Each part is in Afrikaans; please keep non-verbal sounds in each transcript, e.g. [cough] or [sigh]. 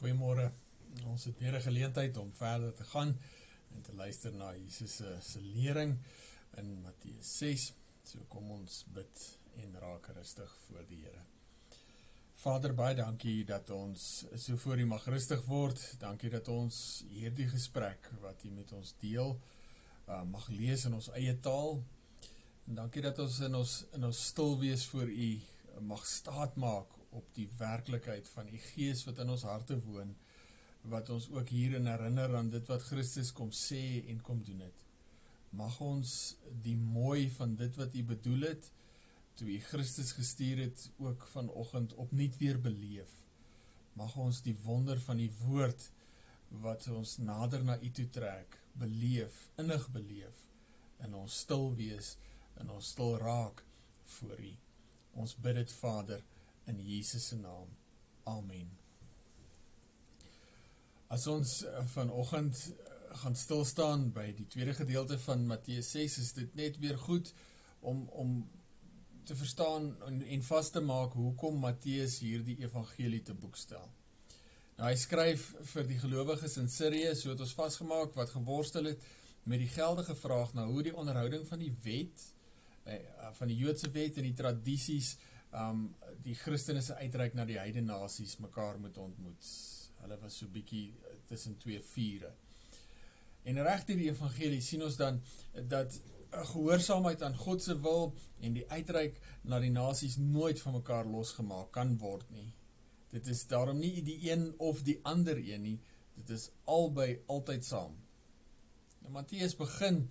Goeiemôre. Ons het weer 'n geleentheid om verder te gaan en te luister na Jesus se se lering in Matteus 6. So kom ons bid en raak rustig voor die Here. Vader, baie dankie dat ons so voor U mag rustig word. Dankie dat ons hierdie gesprek wat U met ons deel, uh, mag lees in ons eie taal. En dankie dat ons in ons in ons stil wees voor U mag staat maak op die werklikheid van u gees wat in ons harte woon wat ons ook hierin herinner aan dit wat Christus kom sê en kom doen het. Mag ons die mooi van dit wat u bedoel het toe u Christus gestuur het ook vanoggend opnuut weer beleef. Mag ons die wonder van die woord wat ons nader na u toe trek, beleef, innig beleef in ons stil wees, in ons stil raak voor u. Ons bid dit Vader in Jesus se naam. Amen. As ons eh, vanoggend eh, gaan stil staan by die tweede gedeelte van Matteus 6, is dit net weer goed om om te verstaan en, en vas te maak hoekom Matteus hierdie evangelie te boekstel. Nou hy skryf vir die gelowiges in Sirië, so het ons vasgemaak wat geworstel het met die geldige vraag na hoe die onderhouding van die wet eh, van die Joodse wet en die tradisies um die Christene se uitreik na die heidene nasies mekaar moet ontmoet. Hulle was so bietjie eh, tussen twee vure. En reg deur die evangelie sien ons dan dat 'n gehoorsaamheid aan God se wil en die uitreik na die nasies nooit van mekaar losgemaak kan word nie. Dit is daarom nie die een of die ander een nie, dit is albei altyd saam. Nou Matteus begin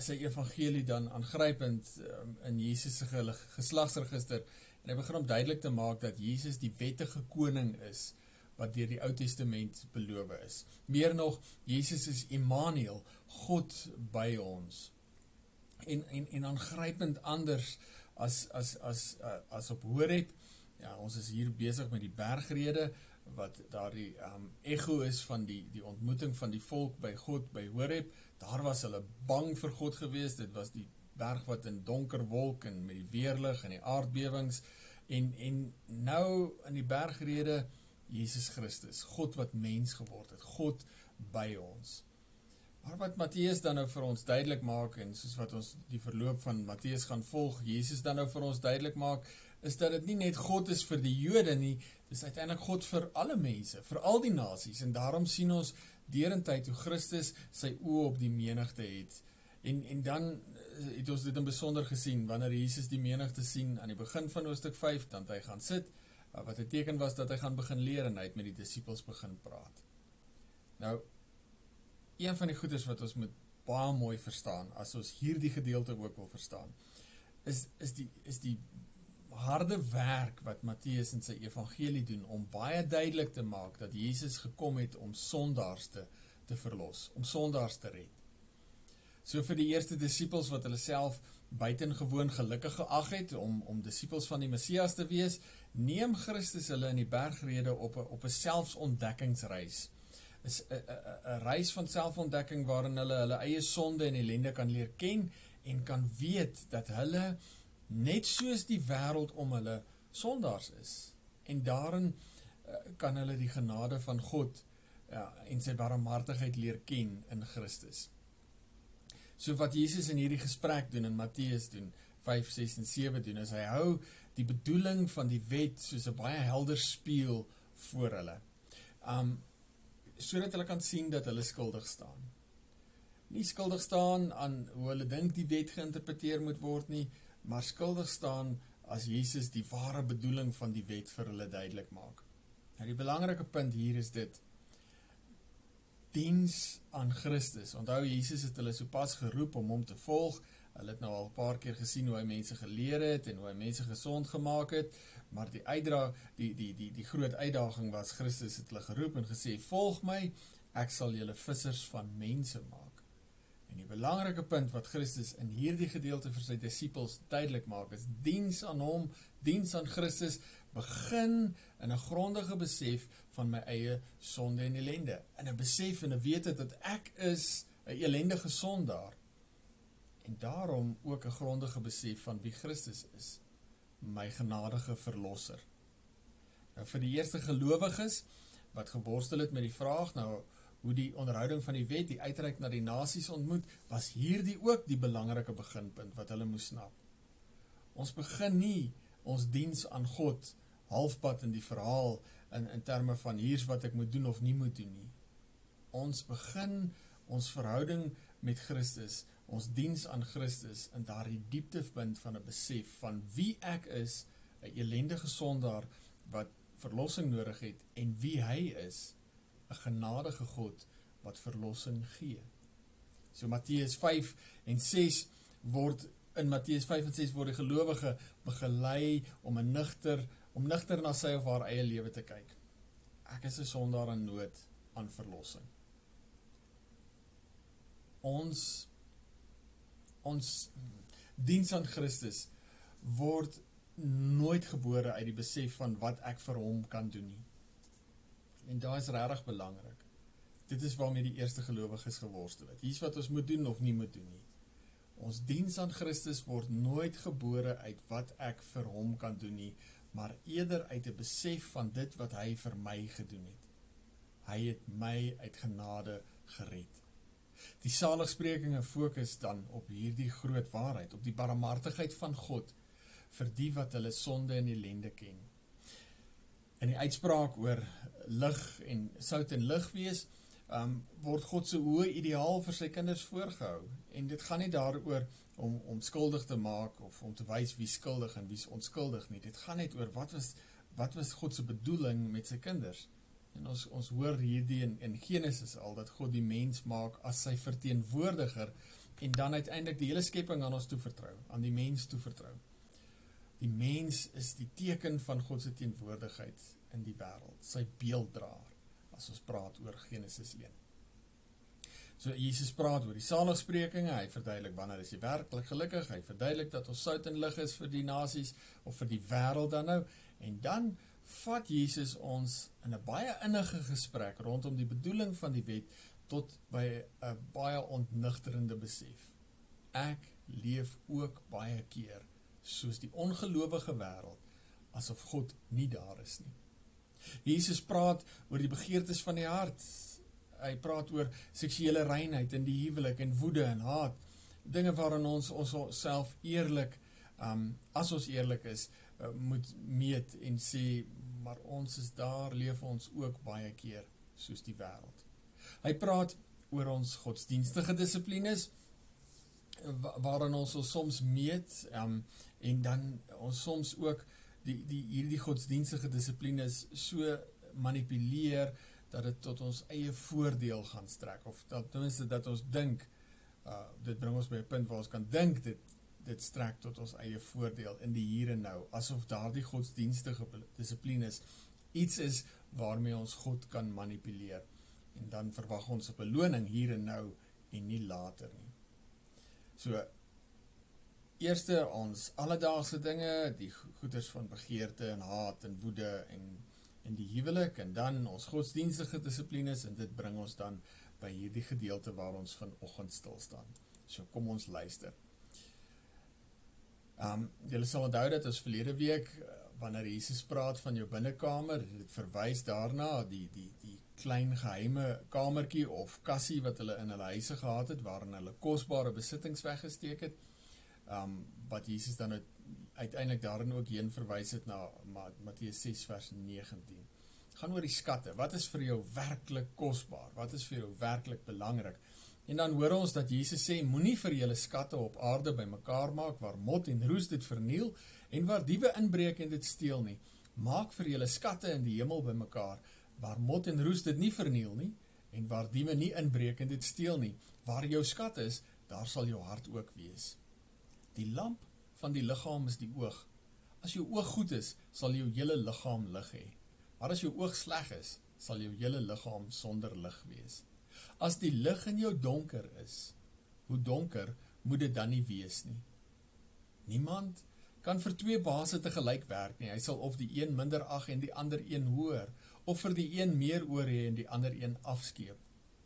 sy evangelie dan aangrypend um, in Jesus se geslagsregister En hy begin om duidelik te maak dat Jesus die wettige koning is wat deur die Ou Testament beloof is. Meer nog, Jesus is Immanuel, God by ons. En en en aangrypend anders as as as uh, as op Horeb. Ja, ons is hier besig met die bergrede wat daardie um ego is van die die ontmoeting van die volk by God by Horeb. Daar was hulle bang vir God geweest. Dit was die berg wat in donker wolk en met die weerlig en die aardbewings en en nou in die bergrede Jesus Christus, God wat mens geword het, God by ons. Maar wat Matteus dan nou vir ons duidelik maak en soos wat ons die verloop van Matteus gaan volg, Jesus dan nou vir ons duidelik maak, is dat dit nie net God is vir die Jode nie, dis uiteindelik God vir alle mense, vir al die nasies en daarom sien ons derentyd hoe Christus sy oë op die menigte het. En en dan Eh, het ons dit in besonder gesien wanneer Jesus die menigte sien aan die begin van hoofstuk 5 dan hy gaan sit eh, wat 'n teken was dat hy gaan begin leer en hy het met die disippels begin praat. Nou een van die goeders wat ons moet baie mooi verstaan as ons hierdie gedeelte ook wil verstaan is is die is die harde werk wat Matteus in sy evangelie doen om baie duidelik te maak dat Jesus gekom het om sondaars te te verlos, om sondaars te red. So vir die eerste disippels wat hulle self buitengewoon gelukkig geag het om om disippels van die Messias te wees, neem Christus hulle in die bergrede op 'n op 'n selfsontdekkingsreis. Is 'n 'n 'n reis van selfontdekking waarin hulle hulle eie sonde en ellende kan leer ken en kan weet dat hulle net soos die wêreld om hulle sondaars is. En daarin uh, kan hulle die genade van God ja, en sy barmhartigheid leer ken in Christus. So wat Jesus in hierdie gesprek doen en Matteus doen 5, 6 en 7 doen is hy hou die bedoeling van die wet soos 'n baie helder spieël voor hulle. Um sodat hulle kan sien dat hulle skuldig staan. Nie skuldig staan aan hoe hulle dink die wet geïnterpreteer moet word nie, maar skuldig staan as Jesus die ware bedoeling van die wet vir hulle duidelik maak. Nou die belangrike punt hier is dit diens aan Christus. Onthou Jesus het hulle sopas geroep om hom te volg. Hulle het nou al 'n paar keer gesien hoe hy mense geleer het en hoe hy mense gesond gemaak het, maar die uitdra die die die die groot uitdaging was Christus het hulle geroep en gesê: "Volg my, ek sal julle vissers van mense maak." En die belangrike punt wat Christus in hierdie gedeelte vir sy disippels duidelik maak, is diens aan hom, diens aan Christus begin in 'n grondige besef van my eie sonde en ellende. In 'n besef en 'n wete dat ek is 'n ellendige sondaar. En daarom ook 'n grondige besef van wie Christus is, my genadige verlosser. Nou vir die eerste gelowiges wat geworstel het met die vraag nou hoe die onderhouding van die wet die uitreik na die nasies ontmoet, was hierdie ook die belangrike beginpunt wat hulle moes snap. Ons begin nie ons diens aan God halfpad in die verhaal in in terme van hier's wat ek moet doen of nie moet doen nie. Ons begin ons verhouding met Christus, ons diens aan Christus in daardie dieptepunt van 'n besef van wie ek is, 'n elendige sondaar wat verlossing nodig het en wie hy is, 'n genadige God wat verlossing gee. So Matteus 5 en 6 word in Matteus 5 en 6 word die gelowige begelei om 'n nugter om nugter na sy of haar eie lewe te kyk. Ek is 'n sondaar in nood aan verlossing. Ons ons diens aan Christus word nooit gebore uit die besef van wat ek vir hom kan doen nie. En daai is regtig belangrik. Dit is waarmee die eerste gelowiges geworstel het. Hier's wat ons moet doen of nie moet doen nie. Ons diens aan Christus word nooit gebore uit wat ek vir hom kan doen nie, maar eerder uit 'n besef van dit wat hy vir my gedoen het. Hy het my uit genade gered. Die saligsprekinge fokus dan op hierdie groot waarheid, op die barmhartigheid van God vir die wat hulle sonde en ellende ken. In die uitspraak oor lig en sout en lig wees, um, word God se hoë ideaal vir sy kinders voorgehou en dit gaan nie daaroor om om skuldig te maak of om te wys wie skuldig en wie onskuldig nie. Dit gaan net oor wat was wat was God se bedoeling met sy kinders. En ons ons hoor hierdie in in Genesis al dat God die mens maak as sy verteenwoordiger en dan uiteindelik die hele skepping aan ons toevertrou, aan die mens toevertrou. Die mens is die teken van God se teenwoordigheid in die wêreld, sy beelddraer as ons praat oor Genesis 1. So Jesus praat oor die saligsprekinge, hy verduidelik wanneer is jy werklik gelukkig, hy verduidelik dat ons sout en lig is vir die nasies of vir die wêreld dan nou en dan vat Jesus ons in 'n baie innige gesprek rondom die bedoeling van die wet tot by 'n baie ontnigterende besef. Ek leef ook baie keer soos die ongelowige wêreld asof God nie daar is nie. Jesus praat oor die begeertes van die hart. Hy praat oor seksuele reinheid in die huwelik en woede en haat. Dinge waarin ons ons self eerlik um as ons eerlik is, uh, moet meet en sê maar ons is daar leef ons ook baie keer soos die wêreld. Hy praat oor ons godsdienstige dissiplines waarin ons ons soms meet um en dan ons soms ook die die hierdie godsdienstige dissiplines so manipuleer dat dit tot ons eie voordeel gaan strek of dat ten minste dat ons dink uh dit bring ons by 'n punt waar ons kan dink dit dit strek tot ons eie voordeel in die hier en nou asof daardie godsdienstige dissiplines iets is waarmee ons God kan manipuleer en dan verwag ons 'n beloning hier en nou en nie later nie. So Eerste ons alledaagse dinge, die goeders van begeerte en haat en woede en en die huwelik en dan ons godsdienstige dissiplines en dit bring ons dan by hierdie gedeelte waar ons vanoggend stil staan. So kom ons luister. Um julle sal onthou dat ons verlede week eh, wanneer Jesus praat van jou binnekamer, dit verwys daarna die die die klein geheime kamertjie of kassie wat hulle in hulle huise gehad het waarin hulle kosbare besittings weggesteek het um, wat Jesus dan uiteindelik daarin ook heen verwys het na Matteus 6 vers 19. Gaan oor die skatte. Wat is vir jou werklik kosbaar? Wat is vir jou werklik belangrik? En dan hoor ons dat Jesus sê moenie vir julle skatte op aarde bymekaar maak waar mot en roes dit verniel en waar diewe inbreek en dit steel nie. Maak vir julle skatte in die hemel bymekaar waar mot en roes dit nie verniel nie en waar diewe nie inbreek en dit steel nie. Waar jou skat is, daar sal jou hart ook wees. Die lamp van die liggaam is die oog. As jou oog goed is, sal jou hele liggaam lig hê. Maar as jou oog sleg is, sal jou hele liggaam sonder lig wees. As die lig in jou donker is, hoe donker moet dit dan nie wees nie? Niemand kan vir twee baase te gelyk werk nie. Hy sal of die een minder ag en die ander een hoër, of vir die een meer oor hê en die ander een afskeep.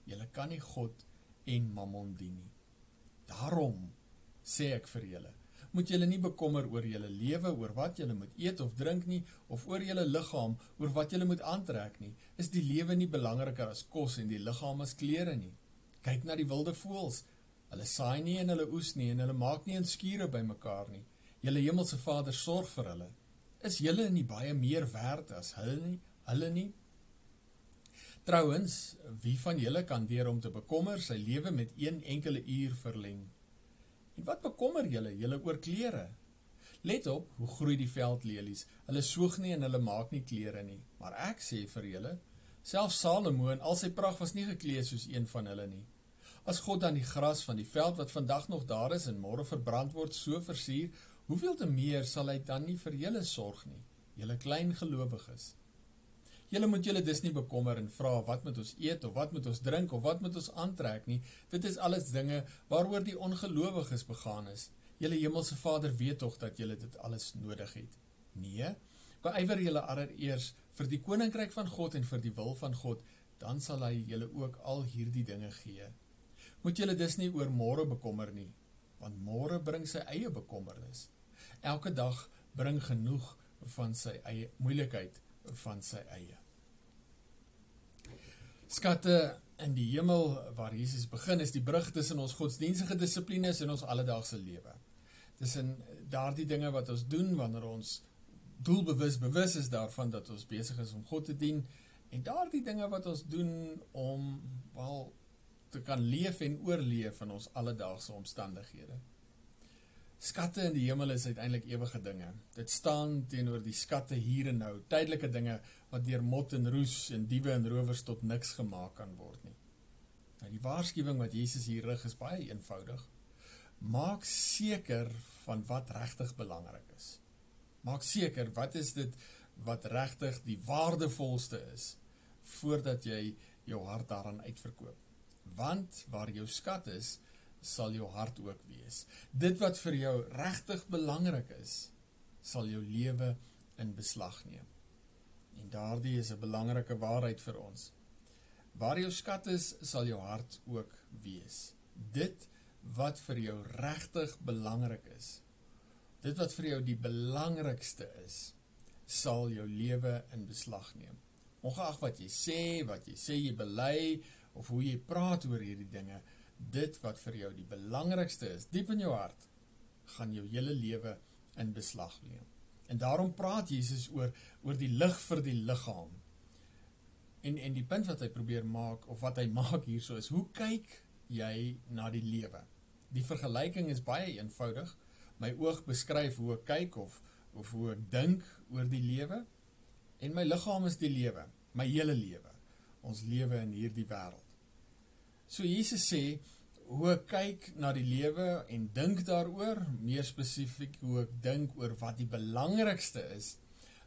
Jy kan nie God en Mammon dien nie. Daarom sê ek vir julle, moet julle nie bekommer oor julle lewe, oor wat julle moet eet of drink nie, of oor julle liggaam, oor wat julle moet aantrek nie. Is die lewe nie belangriker as kos en die liggaam as klere nie? Kyk na die wilde voëls. Hulle saai nie en hulle oes nie en hulle maak nie 'n skure bymekaar nie. Julle hemelse Vader sorg vir hulle. Is julle nie baie meer werd as hulle nie? Hulle nie? Trouwens, wie van julle kan deur om te bekommer sy lewe met een enkele uur verleng? En wat bekommer julle, julle oor klere? Let op, hoe groei die veldlelies. Hulle soog nie en hulle maak nie klere nie. Maar ek sê vir julle, self Salomo in al sy pragt was nie geklee soos een van hulle nie. As God dan die gras van die veld wat vandag nog daar is en môre verbrand word so versier, hoeveel te meer sal hy dan nie vir julle sorg nie, julle klein gelowiges. Julle moet julle dus nie bekommer en vra wat moet ons eet of wat moet ons drink of wat moet ons aantrek nie. Dit is alles dinge waaroor die ongelowiges begaan is. Julle hemelse Vader weet tog dat julle dit alles nodig het. Nee, beywer julle allereers vir die koninkryk van God en vir die wil van God, dan sal hy julle ook al hierdie dinge gee. Moet julle dus nie oor môre bekommer nie, want môre bring sy eie bekommernis. Elke dag bring genoeg van sy eie moeilikheid van sy eie. Skatte in die hemel waar Jesus begin is die brug tussen ons godsdienstige dissiplines en ons alledaagse lewe. Tussen daardie dinge wat ons doen wanneer ons doelbewus bewus is daarvan dat ons besig is om God te dien en daardie dinge wat ons doen om wel te kan leef en oorleef in ons alledaagse omstandighede. Skatte in die hemel is uiteindelik ewige dinge. Dit staan teenoor die skatte hier en nou, tydelike dinge wat deur mot en roes en diewe en rowers tot niks gemaak kan word nie. Nou die waarskuwing wat Jesus hier rig is baie eenvoudig. Maak seker van wat regtig belangrik is. Maak seker wat is dit wat regtig die waardevolste is voordat jy jou hart daaraan uitverkoop want waar jou skat is, sal jou hart ook wees. Dit wat vir jou regtig belangrik is, sal jou lewe in beslag neem. En daardie is 'n belangrike waarheid vir ons. Waar jou skat is, sal jou hart ook wees. Dit wat vir jou regtig belangrik is, dit wat vir jou die belangrikste is, sal jou lewe in beslag neem. Ongeag wat jy sê, wat jy sê jy bely, of hoe jy praat oor hierdie dinge, dit wat vir jou die belangrikste is, diep in jou hart, gaan jou hele lewe in beslag neem. En daarom praat Jesus oor oor die lig vir die liggaam. En en die punt wat hy probeer maak of wat hy [laughs] maak hierso is, hoe kyk jy na die lewe? Die vergelyking is baie eenvoudig. My oog beskryf hoe ek kyk of of hoe ek dink oor die lewe en my liggaam is die lewe, my hele lewe. Ons lewe in hierdie wêreld. So Jesus sê hoe ek kyk na die lewe en dink daaroor, meer spesifiek hoe ek dink oor wat die belangrikste is,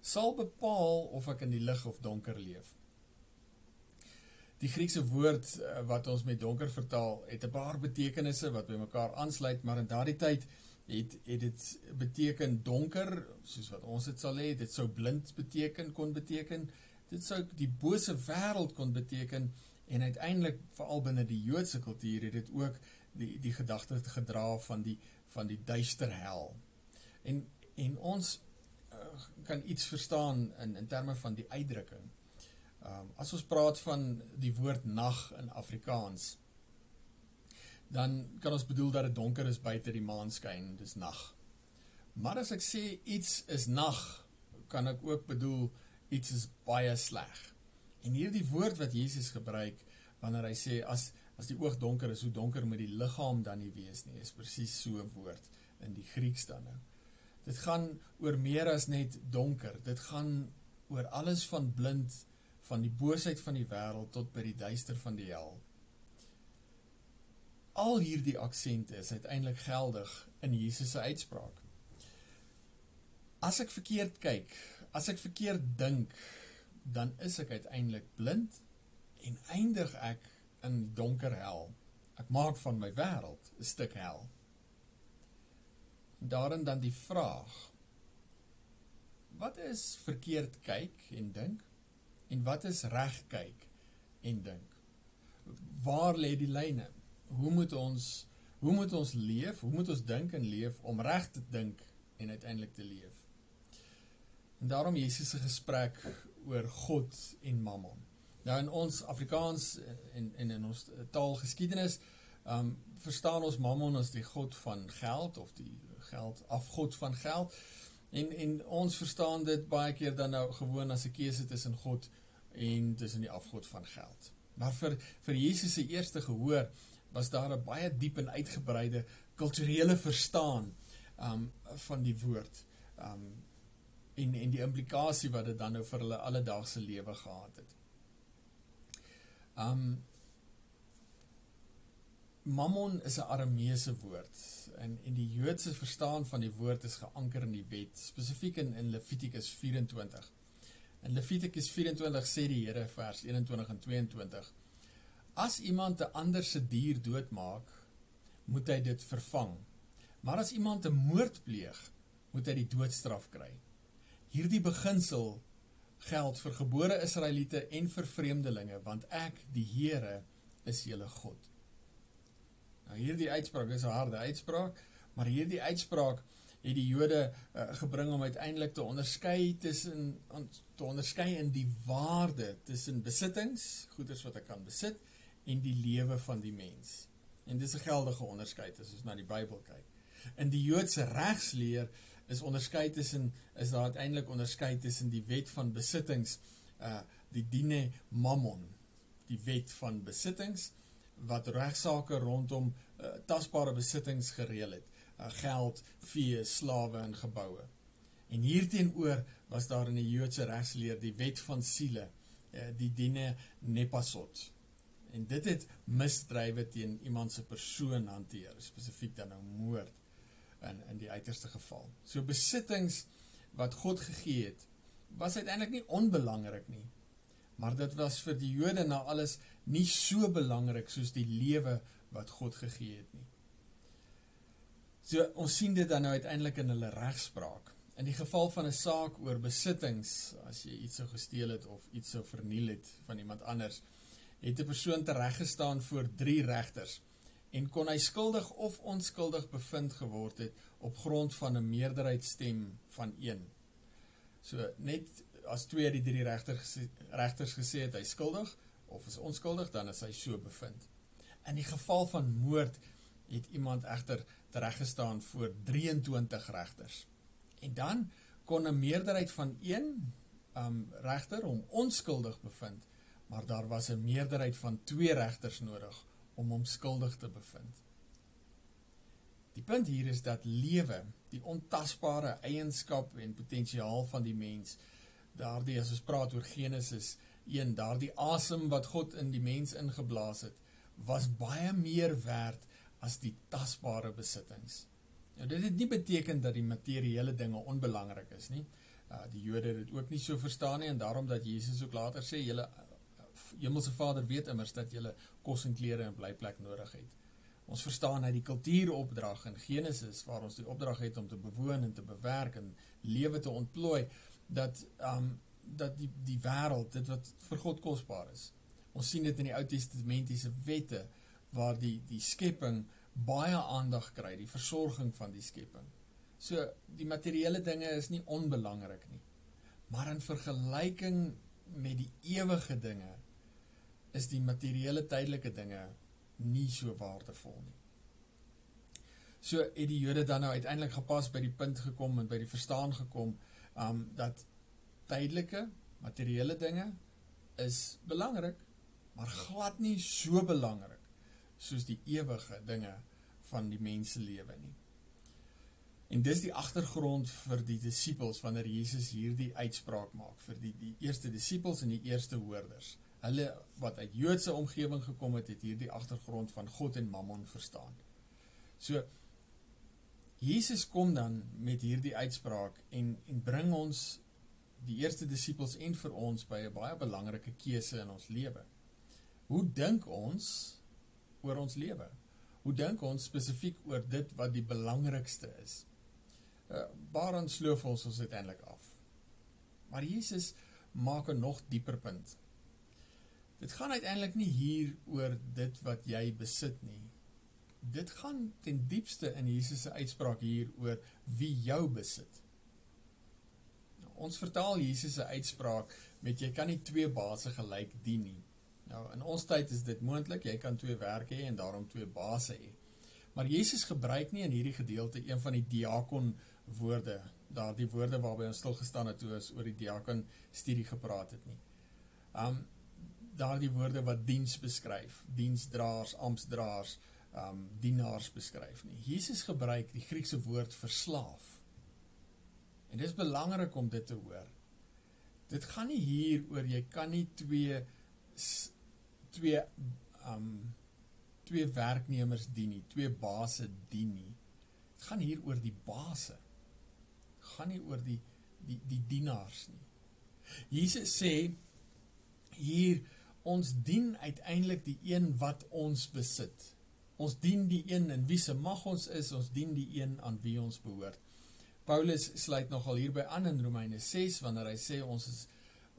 sal bepaal of ek in die lig of donker leef. Die Griekse woord eh, wat ons met donker vertaal, het 'n paar betekenisse wat by mekaar aansluit, maar in daardie tyd het het dit beteken donker, soos wat ons dit sal hê, dit sou blind beteken kon beteken, dit sou die bose wêreld kon beteken En uiteindelik veral binne die Joodse kultuur het dit ook die die gedagte gedra van die van die duister hel. En en ons uh, kan iets verstaan in in terme van die uitdrukking. Ehm um, as ons praat van die woord nag in Afrikaans dan kan ons bedoel dat dit donker is buite die maan skyn, dis nag. Maar as ek sê iets is nag, kan ek ook bedoel iets is baie sleg. En hierdie woord wat Jesus gebruik wanneer hy sê as as die oog donker is, hoe donker moet die liggaam dan nie wees nie, is presies so 'n woord in die Grieks dan nou. Dit gaan oor meer as net donker. Dit gaan oor alles van blind van die boosheid van die wêreld tot by die duister van die hel. Al hierdie aksente is uiteindelik geldig in Jesus se uitspraak. As ek verkeerd kyk, as ek verkeerd dink, dan is ek uiteindelik blind en eindig ek in donker hel. Ek maak van my wêreld 'n stuk hel. Daarin dan die vraag: Wat is verkeerd kyk en dink? En wat is reg kyk en dink? Waar lê die lyne? Hoe moet ons Hoe moet ons leef? Hoe moet ons dink en leef om reg te dink en uiteindelik te leef? En daarom Jesus se gesprek oor God en Mammon. Nou in ons Afrikaans en en in ons taalgeskiedenis, ehm um, verstaan ons Mammon as die god van geld of die geld afgod van geld. En en ons verstaan dit baie keer dan nou gewoon as 'n keuse tussen God en tussen die afgod van geld. Maar vir vir Jesus se eerste gehoor was daar 'n baie diep en uitgebreide kulturele verstaan um van die woord. Um en en die implikasie wat dit dan nou vir hulle alledaagse lewe gehad het. Um Mammon is 'n Arameese woord en en die Joodse verstaan van die woord is geanker in die wet, spesifiek in in Levitikus 24. In Levitikus 24 sê die Here vers 21 en 22: As iemand 'n ander se dier doodmaak, moet hy dit vervang. Maar as iemand 'n moord pleeg, moet hy die doodstraf kry. Hierdie beginsel geld vir gebore Israeliete en vir vreemdelinge, want ek, die Here, is julle God. Nou hierdie uitspraak is 'n harde uitspraak, maar hierdie uitspraak het die Jode uh, gebring om uiteindelik te onderskei tussen te onderskei in die waarde tussen besittings, goederes wat ek kan besit en die lewe van die mens. En dis 'n geldige onderskeid as ons na die Bybel kyk. In die Joodse regsleer is onderskei tussen is daar uiteindelik onderskei tussen die wet van besittings, uh die dine mammon, die wet van besittings wat regsaake rondom uh, tasbare besittings gereël het, uh, geld, vee, slawe en geboue. En hierteenoor was daar in die Joodse regsleer die wet van siele, uh, die dine nepasot. En dit het misdrywe teen iemand se persoon hanteer, spesifiek dan nou moord in in die uiterste geval. So besittings wat God gegee het, was uiteindelik nie onbelangrik nie. Maar dit was vir die Jode na alles nie so belangrik soos die lewe wat God gegee het nie. So ons sien dit dan nou uiteindelik in hulle regspraak. In die geval van 'n saak oor besittings, as jy iets sou gesteel het of iets sou verniel het van iemand anders, het 'n persoon tereggestaan voor 3 regters en kon hy skuldig of onskuldig bevind geword het op grond van 'n meerderheidsstem van 1. So net as twee uit die drie regters regters gesê het hy skuldig, of is onskuldig, dan is hy so bevind. In die geval van moord het iemand echter terechtgestaan voor 23 rechters. En dan kon een meerderheid van 1 um, rechter om onskuldig bevind, maar daar was een meerderheid van 2 rechters nodig om om skuldig te bevind. Die punt hier is dat lewe, die ontasbare eigenskap en potentiaal van die mens, daar die as ons praat oor Genesis, 1 daardie asem wat God in die mens ingeblaas het was baie meer werd as die tasbare besittings. Nou dit het nie beteken dat die materiële dinge onbelangrik is nie. Uh die Jode het dit ook nie so verstaan nie en daarom dat Jesus ook later sê julle Hemelse Vader weet immers dat julle kos en klere en blyplek nodig het. Ons verstaan uit die kultuuropdrag in Genesis waar ons die opdrag het om te bewoon en te bewerk en lewe te ontplooi dat um dat die die wêreld dit wat vir God kosbaar is. Ons sien dit in die Ou Testamentiese wette waar die die skepping baie aandag kry, die versorging van die skepping. So die materiële dinge is nie onbelangrik nie. Maar in vergelyking met die ewige dinge is die materiële tydelike dinge nie so waardevol nie. So het die Jode dan nou uiteindelik gepas by die punt gekom en by die verstaan gekom um dat tydelike, materiële dinge is belangrik, maar glad nie so belangrik soos die ewige dinge van die menselewe nie. En dis die agtergrond vir die disippels wanneer Jesus hierdie uitspraak maak vir die die eerste disippels en die eerste hoorders. Hulle wat uit Joodse omgewing gekom het, het hierdie agtergrond van God en Mammon verstaan. So Jesus kom dan met hierdie uitspraak en en bring ons die eerste disciples en vir ons by een baie belangrike keuse in ons leven. Hoe denk ons oor ons leven? Hoe denk ons specifiek oor dit wat die belangrikste is? Uh, waaran sloof ons ons uiteindelik af? Maar Jesus maak een nog dieper punt. Dit gaan uiteindelik nie hier oor dit wat jy besit nie, dit gaan ten diepste in Jesus se uitspraak hier oor wie jou besit. Nou, ons vertaal Jesus se uitspraak met jy kan nie twee baase gelyk dien nie. Nou in ons tyd is dit moontlik, jy kan twee werke hê en daarom twee baase hê. Maar Jesus gebruik nie in hierdie gedeelte een van die diakon woorde, daardie woorde waarby ons stil gestaan het toe ons oor die diakon studie gepraat het nie. Um daardie woorde wat diens beskryf, diensdraers, amptdraers, um dienaars beskryf nie. Jesus gebruik die Griekse woord vir slaaf. En dit is belangrik om dit te hoor. Dit gaan nie hier oor jy kan nie twee twee um twee werknemers dien nie, twee baase dien nie. Dit gaan hier oor die baase. Gaan nie oor die die die dienaars nie. Jesus sê hier ons dien uiteindelik die een wat ons besit. Ons dien die een in wie se mag ons is, ons dien die een aan wie ons behoort. Paulus sluit nogal hierby aan in Romeine 6 wanneer hy sê ons is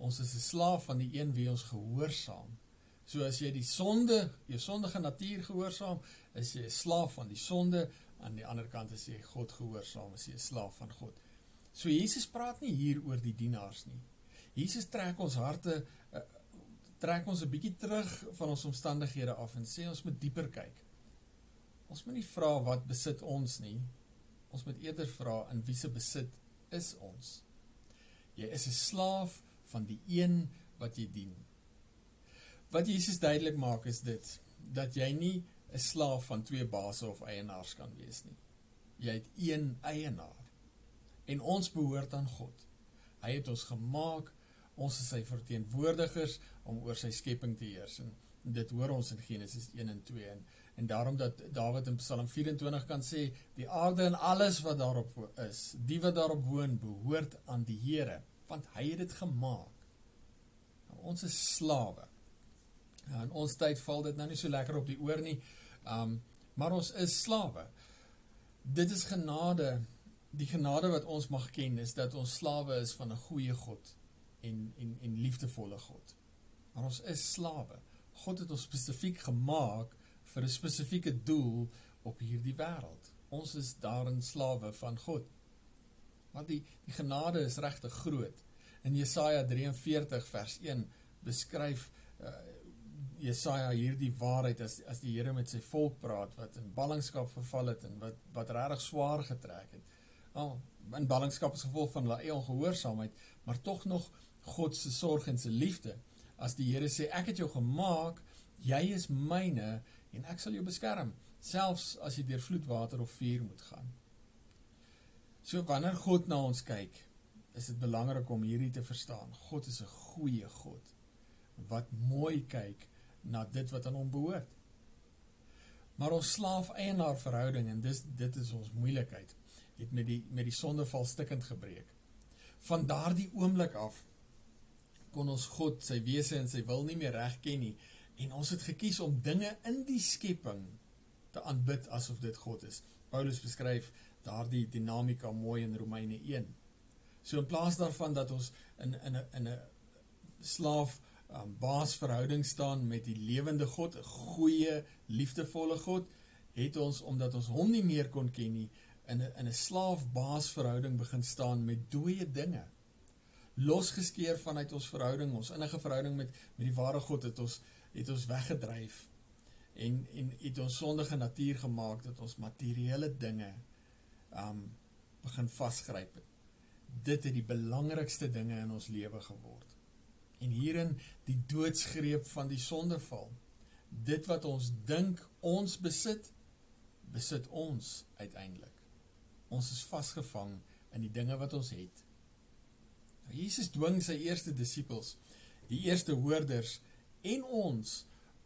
ons is 'n slaaf van die een wie ons gehoorsaam. So as jy die sonde, jou sondige natuur gehoorsaam, is jy 'n slaaf van die sonde, aan die ander kant as jy God gehoorsaam, is jy 'n slaaf van God. So Jesus praat nie hier oor die dienaars nie. Jesus trek ons harte uh, trek ons 'n bietjie terug van ons omstandighede af en sê ons moet dieper kyk. Ons moet nie vra wat besit ons nie. Ons moet eerder vra in wie se besit is ons. Jy is 'n slaaf van die een wat jy dien. Wat Jesus duidelik maak is dit dat jy nie 'n slaaf van twee baase of eienaars kan wees nie. Jy het een eienaar. En ons behoort aan God. Hy het ons gemaak, ons is sy verteenwoordigers om oor sy skepping te heers. En dit hoor ons in Genesis 1 en 2 en en daarom dat Dawid in Psalm 24 kan sê die aarde en alles wat daarop is die wat daarop woon behoort aan die Here want hy het dit gemaak. Nou, ons is slawe. Nou, in ons tyd val dit nou nie so lekker op die oor nie um, maar ons is slawe. Dit is genade die genade wat ons mag ken is dat ons slawe is van 'n goeie God en en en liefdevolle God maar ons is slawe God het ons spesifiek gemaak vir 'n spesifieke doel op hierdie wêreld. Ons is daarin slawe van God. Want die die genade is regtig groot. In Jesaja 43 vers 1 beskryf uh, Jesaja hierdie waarheid as as die Here met sy volk praat wat in ballingskap verval het en wat wat regtig swaar getrek het. Al oh, in ballingskap as gevolg van hulle ongehoorsaamheid, maar tog nog God se sorg en se liefde. As die Here sê ek het jou gemaak, jy is myne en ek sal jou beskerm, selfs as jy deur vloedwater of vuur moet gaan. So wanneer God na ons kyk, is dit belangrik om hierdie te verstaan. God is 'n goeie God wat mooi kyk na dit wat aan hom behoort. Maar ons slaaf-eienaar verhouding en dis dit is ons moeilikheid het met die met die sondeval stikkend gebreek. Van daardie oomblik af kon ons God, sy wese en sy wil nie meer reg ken nie En ons het gekies om dinge in die skepping te aanbid asof dit God is. Paulus beskryf daardie dinamika mooi in Romeine 1. So in plaas daarvan dat ons in in 'n in 'n slaaf um, baas verhouding staan met die lewende God, 'n goeie, liefdevolle God, het ons omdat ons hom nie meer kon ken nie, in 'n in 'n slaaf baas verhouding begin staan met dooie dinge. Losgeskeer vanuit ons verhouding, ons innige verhouding met met die ware God het ons het ons weggedryf en en het ons sondige natuur gemaak dat ons materiële dinge um begin vasgryp het. Dit het die belangrikste dinge in ons lewe geword. En hierin die doodsgreep van die sondeval. Dit wat ons dink ons besit, besit ons uiteindelik. Ons is vasgevang in die dinge wat ons het. Jesus dwing sy eerste disippels, die eerste hoorders en ons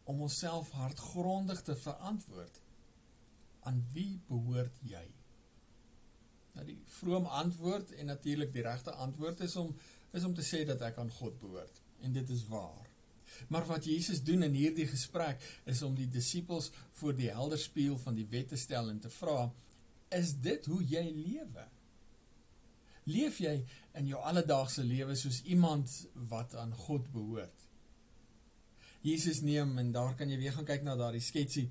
om onsself hardgrondig te verantwoord. Aan wie behoort jy? Nou die vrome antwoord en natuurlik die regte antwoord is om is om te sê dat ek aan God behoort en dit is waar. Maar wat Jesus doen in hierdie gesprek is om die disippels voor die helder spieël van die wet te stel en te vra: Is dit hoe jy lewe? Leef jy in jou alledaagse lewe soos iemand wat aan God behoort? Jesus neem en daar kan jy weer gaan kyk na daardie sketsie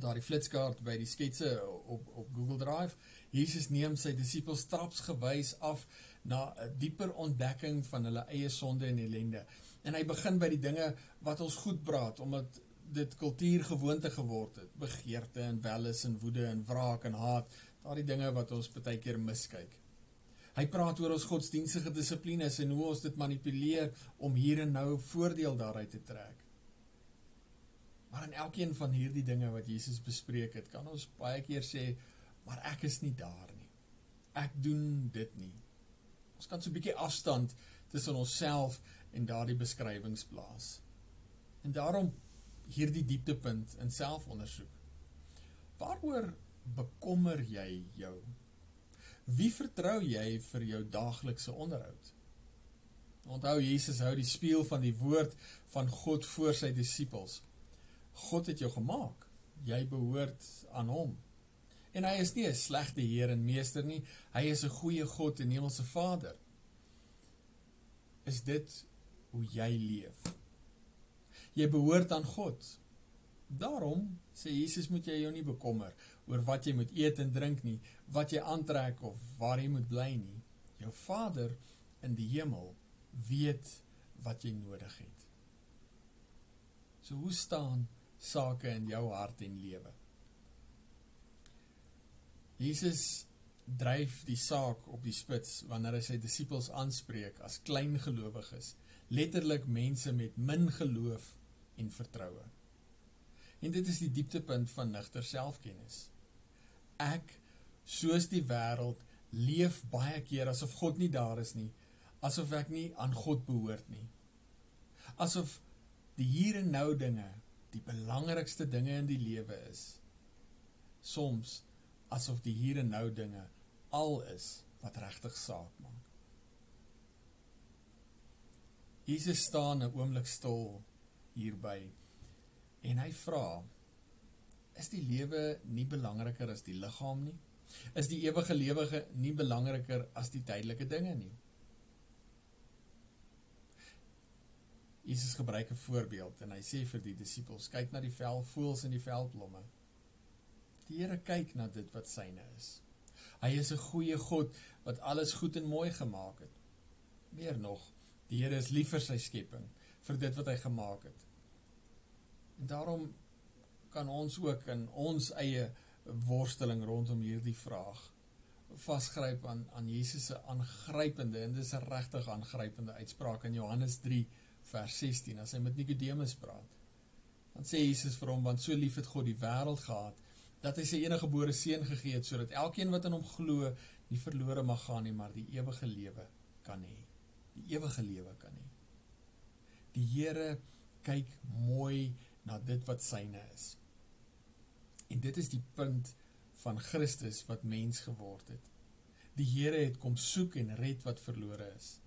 daardie flitskaart by die sketse op op Google Drive. Jesus neem sy disippels trapsgewys af na 'n dieper ontdekking van hulle eie sonde en ellende. En hy begin by die dinge wat ons goed praat omdat dit kultuurgewoonte geword het. Begeerte en welis en woede en wraak en haat, daardie dinge wat ons baie keer miskyk. Hy praat oor ons godsdienstige dissiplines en hoe ons dit manipuleer om hier en nou voordeel daaruit te trek. Maar in elkeen van hierdie dinge wat Jesus bespreek het, kan ons baie keer sê, maar ek is nie daar nie. Ek doen dit nie. Ons kan so 'n bietjie afstand tussen onsself en daardie beskrywings plaas. En daarom hierdie dieptepunt in selfondersoek. Waaroor bekommer jy jou? Wie vertrou jy vir jou daaglikse onderhoud? Onthou Jesus hou die spieël van die woord van God voor sy disippels. God het jou gemaak. Jy behoort aan hom. En hy is nie 'n slegte Heer en Meester nie. Hy is 'n goeie God en Hemelse Vader. Is dit hoe jy leef? Jy behoort aan God. Daarom sê Jesus moet jy jou nie bekommer oor wat jy moet eet en drink nie, wat jy aantrek of waar jy moet bly nie. Jou Vader in die hemel weet wat jy nodig het. So hoe staan sake in jou hart en lewe. Jesus dryf die saak op die spits wanneer hy sy disippels aanspreek as klein gelowiges, letterlik mense met min geloof en vertroue. En dit is die dieptepunt van nigter selfkennis. Ek, soos die wêreld, leef baie keer asof God nie daar is nie, asof ek nie aan God behoort nie. Asof die hier en nou dinge die belangrikste dinge in die lewe is. Soms asof die hier en nou dinge al is wat regtig saak maak. Jesus staan 'n oomblik stil hierby en hy vra: Is die lewe nie belangriker as die liggaam nie? Is die ewige lewe nie belangriker as die tydelike dinge nie? Jesus gebruik 'n voorbeeld en hy sê vir die disippels: "Kyk na die velvoëls en die veldblomme. Die Here kyk na dit wat syne is. Hy is 'n goeie God wat alles goed en mooi gemaak het. Meer nog, die Here is lief vir sy skepping, vir dit wat hy gemaak het. En daarom kan ons ook in ons eie worsteling rondom hierdie vraag vasgryp aan aan Jesus se aangrypende en dis 'n regtig aangrypende uitspraak in Johannes vers 16 as hy met Nikodemus praat. Dan sê Jesus vir hom want so lief het God die wêreld gehad dat hy sy enige gebore seun gegee het sodat elkeen wat in hom glo nie verlore mag gaan nie maar die ewige lewe kan hê. Die ewige lewe kan hê. Die Here kyk mooi na dit wat syne is. En dit is die punt van Christus wat mens geword het. Die Here het kom soek en red wat verlore is.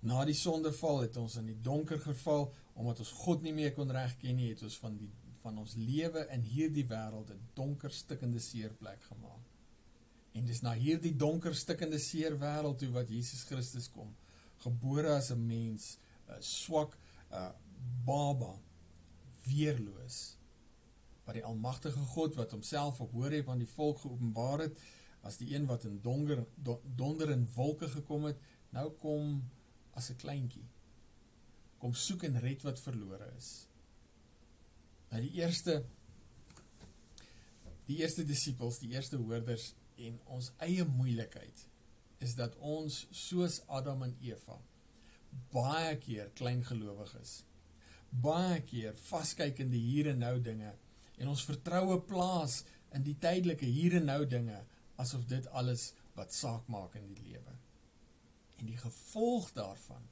Na die sondeval het ons in die donker geval omdat ons God nie meer kon regken nie, het ons van die van ons lewe in hierdie wêreld 'n donker stikkende seerplek gemaak. En dis na hierdie donker stikkende seer wêreld toe wat Jesus Christus kom, gebore as 'n mens, 'n swak 'n baba, weerloos. Wat die almagtige God wat homself op hoor het aan die volk geopenbaar het as die een wat in donker donder en wolke gekom het, nou kom as 'n kleintjie kom soek en red wat verlore is. Nou die eerste die eerste disippels, die eerste hoorders en ons eie moeilikheid is dat ons soos Adam en Eva baie keer klein gelowig is. Baie keer vaskyk in die hier en nou dinge en ons vertroue plaas in die tydelike hier en nou dinge asof dit alles wat saak maak in die lewe. En die gevolg daarvan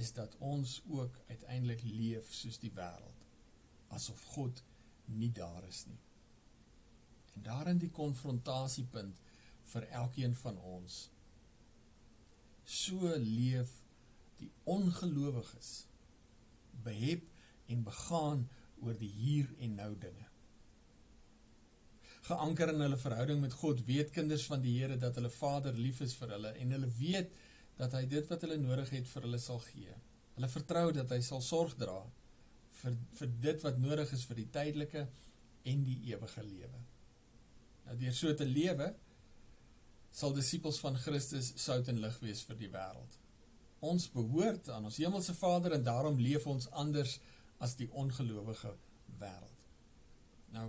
is dat ons ook uiteindelik leef soos die wêreld asof God nie daar is nie. En daarin die konfrontasiepunt vir elkeen van ons. So leef die ongelowiges behep en begaan oor die hier en nou dinge. Geanker in hulle verhouding met God, weet kinders van die Here dat hulle Vader lief is vir hulle en hulle weet dat hy dit wat hulle nodig het vir hulle sal gee. Hulle vertrou dat hy sal sorg dra vir vir dit wat nodig is vir die tydelike en die ewige lewe. Nou deur so te lewe sal disippels van Christus sout en lig wees vir die wêreld. Ons behoort aan ons hemelse Vader en daarom leef ons anders as die ongelowige wêreld. Nou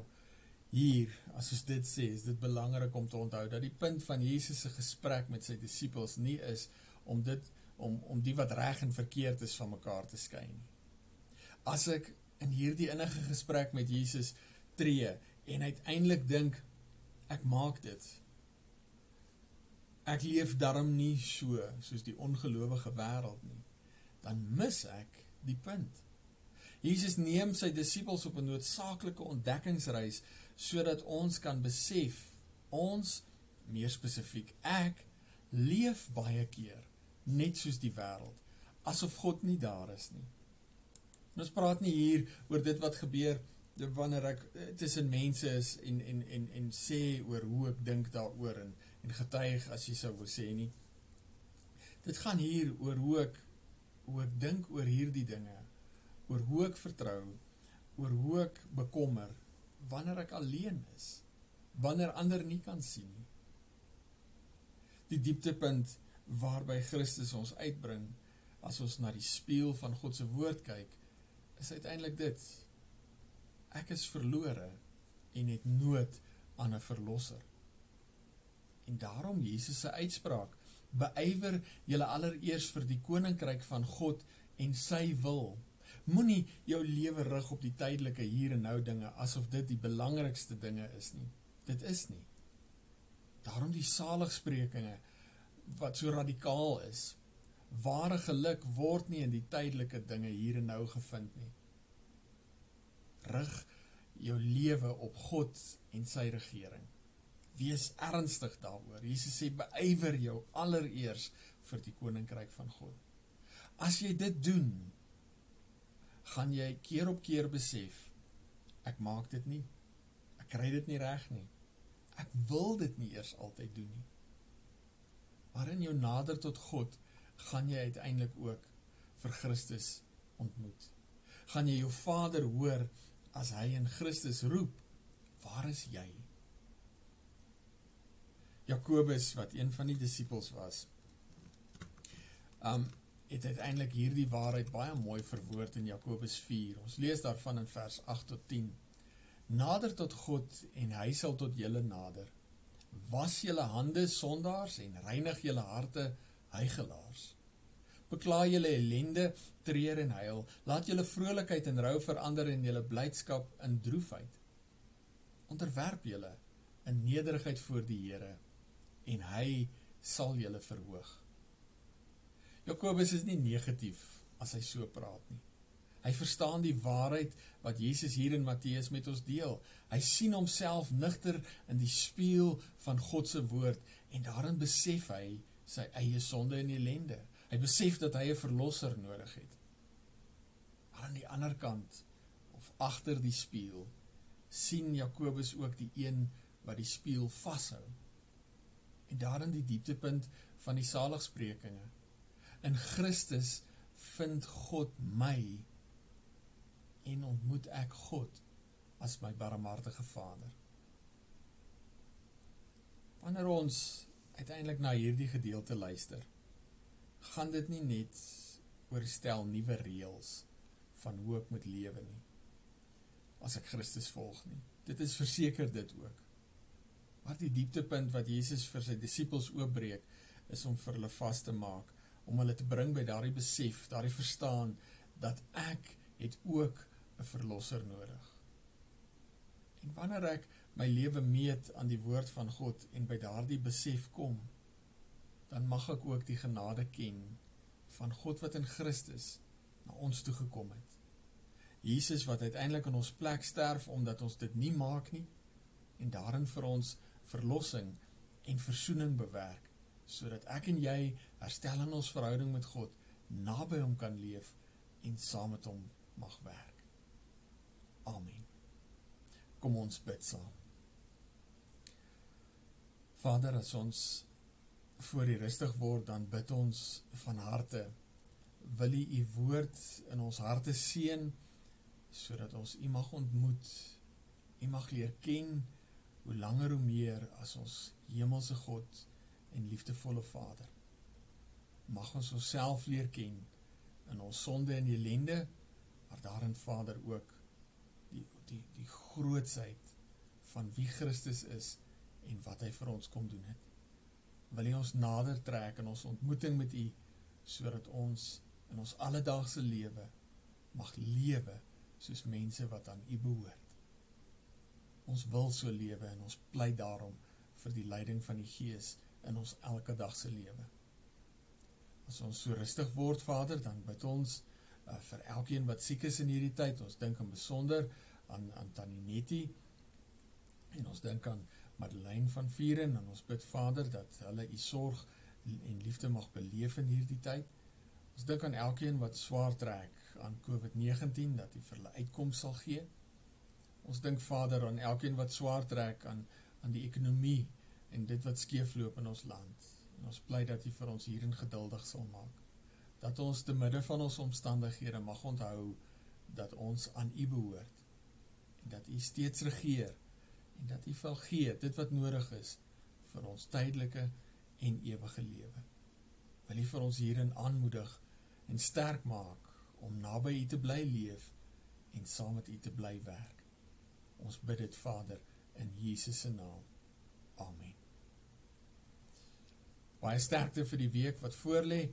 hier, as ons dit sê, is dit belangrik om te onthou dat die punt van Jesus se gesprek met sy disippels nie is om dit om om die wat reg en verkeerd is van mekaar te skei nie. As ek in hierdie innige gesprek met Jesus tree en uiteindelik dink ek maak dit. Ek leef darm nie so soos die ongelowige wêreld nie. Dan mis ek die punt. Jesus neem sy disippels op 'n noodsaaklike ontdekkingsreis sodat ons kan besef ons meer spesifiek ek leef baie keer net soos die wêreld asof God nie daar is nie. Ons praat nie hier oor dit wat gebeur wanneer ek eh, tussen mense is en en en en sê oor hoe ek dink daaroor en en getuig as jy sou wil sê nie. Dit gaan hier oor hoe ek hoe ek dink oor hierdie dinge, oor hoe ek vertrou, oor hoe ek bekommer wanneer ek alleen is, wanneer ander nie kan sien nie. Die dieptepunt waarby Christus ons uitbring as ons na die spieël van God se woord kyk, is uiteindelik dit ek is verlore en het nood aan 'n verlosser. En daarom Jesus se uitspraak: Beywer julle allereers vir die koninkryk van God en sy wil. Moenie jou lewe rig op die tydelike hier en nou dinge asof dit die belangrikste dinge is nie. Dit is nie. Daarom die saligsprekinge wat so radikaal is. Ware geluk word nie in die tydelike dinge hier en nou gevind nie rig jou lewe op God en sy regering. Wees ernstig daaroor. Jesus sê beywer jou allereers vir die koninkryk van God. As jy dit doen, gaan jy keer op keer besef ek maak dit nie. Ek kry dit nie reg nie. Ek wil dit nie eers altyd doen nie. Maar in jou nader tot God gaan jy uiteindelik ook vir Christus ontmoet. Gaan jy jou Vader hoor as hy in Christus roep, waar is jy? Jakobus wat een van die disippels was, um het uiteindelik hierdie waarheid baie mooi verwoord in Jakobus 4. Ons lees daarvan in vers 8 tot 10. Nader tot God en hy sal tot julle nader. Was julle hande sondaars en reinig julle harte heiligelaars. Bekla julle ellende, treur en huil. Laat julle vrolikheid en rou verander in julle blydskap in droefheid. Onderwerp julle in nederigheid voor die Here en hy sal julle verhoog. Jakobus is nie negatief as hy so praat nie. Hy verstaan die waarheid wat Jesus hier in Matteus met ons deel. Hy sien homself nigter in die spieël van God se woord en daarin besef hy sy eie sonde en ellende. Hy besef dat hy 'n verlosser nodig het. Maar aan die ander kant of agter die spieël sien Jakobus ook die een wat die spieël vashou. En daarin die dieptepunt van die saligsprekinge. In Christus vind God my en ontmoet ek God as my barmhartige Vader. Wanneer ons uiteindelik na hierdie gedeelte luister, gaan dit nie net oor stel nuwe reëls van hoe ek moet lewe nie as ek Christus volg nie. Dit is verseker dit ook. Maar die dieptepunt wat Jesus vir sy disippels oopbreek is om vir hulle vas te maak, om hulle te bring by daardie besef, daardie verstaan dat ek het ook 'n verlosser nodig. En wanneer ek my lewe meet aan die woord van God en by daardie besef kom, dan mag ek ook die genade ken van God wat in Christus na ons toe gekom het. Jesus wat uiteindelik in ons plek sterf omdat ons dit nie maak nie en daarin vir ons verlossing en verzoening bewerk sodat ek en jy herstel in ons verhouding met God naby hom kan leef en saam met hom mag werk. Amen. Kom ons bid saam. Vader, as ons voor die rustig word, dan bid ons van harte, wil u u woord in ons harte seën, so dat ons u mag ontmoet U mag leer ken hoe langer hoe meer as ons hemelse God en liefdevolle Vader. Mag ons onsself leer ken in ons sonde en ellende, maar daarin Vader ook die die die grootsheid van wie Christus is en wat hy vir ons kom doen het. Wil U ons nader trek in ons ontmoeting met U sodat ons in ons alledaagse lewe mag lewe soos mense wat aan U behoort. Ons wil so lewe en ons pleit daarom vir die leiding van die Gees in ons elke dag se lewe. As ons so rustig word, Vader, dan bid ons uh, vir elkeen wat siek is in hierdie tyd. Ons dink in besonder aan aan Tannie Nettie en ons dink aan Madeleine van Vieren en ons bid Vader dat hulle u sorg en liefde mag beleef in hierdie tyd. Ons dink aan elkeen wat swaar trek aan COVID-19 dat hy vir hulle uitkoms sal gee. Ons dink Vader aan elkeen wat swaar trek aan aan die ekonomie en dit wat skeefloop in ons land. En ons bly dat U vir ons hierin geduldig sal maak. Dat ons te midde van ons omstandighede mag onthou dat ons aan U behoort en dat U steeds regeer en dat U wil gee dit wat nodig is vir ons tydelike en ewige lewe. Wil U vir ons hierin aanmoedig en sterk maak om naby U te bly leef en saam met U te bly werk. Ons bid dit Vader in Jesus se naam. Amen. Baie sterkte vir die week wat voorlê.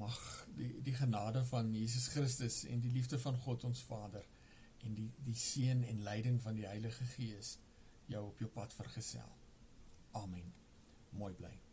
Mag die die genade van Jesus Christus en die liefde van God ons Vader en die die seën en leiding van die Heilige Gees jou op jou pad vergesel. Amen. Mooi bly.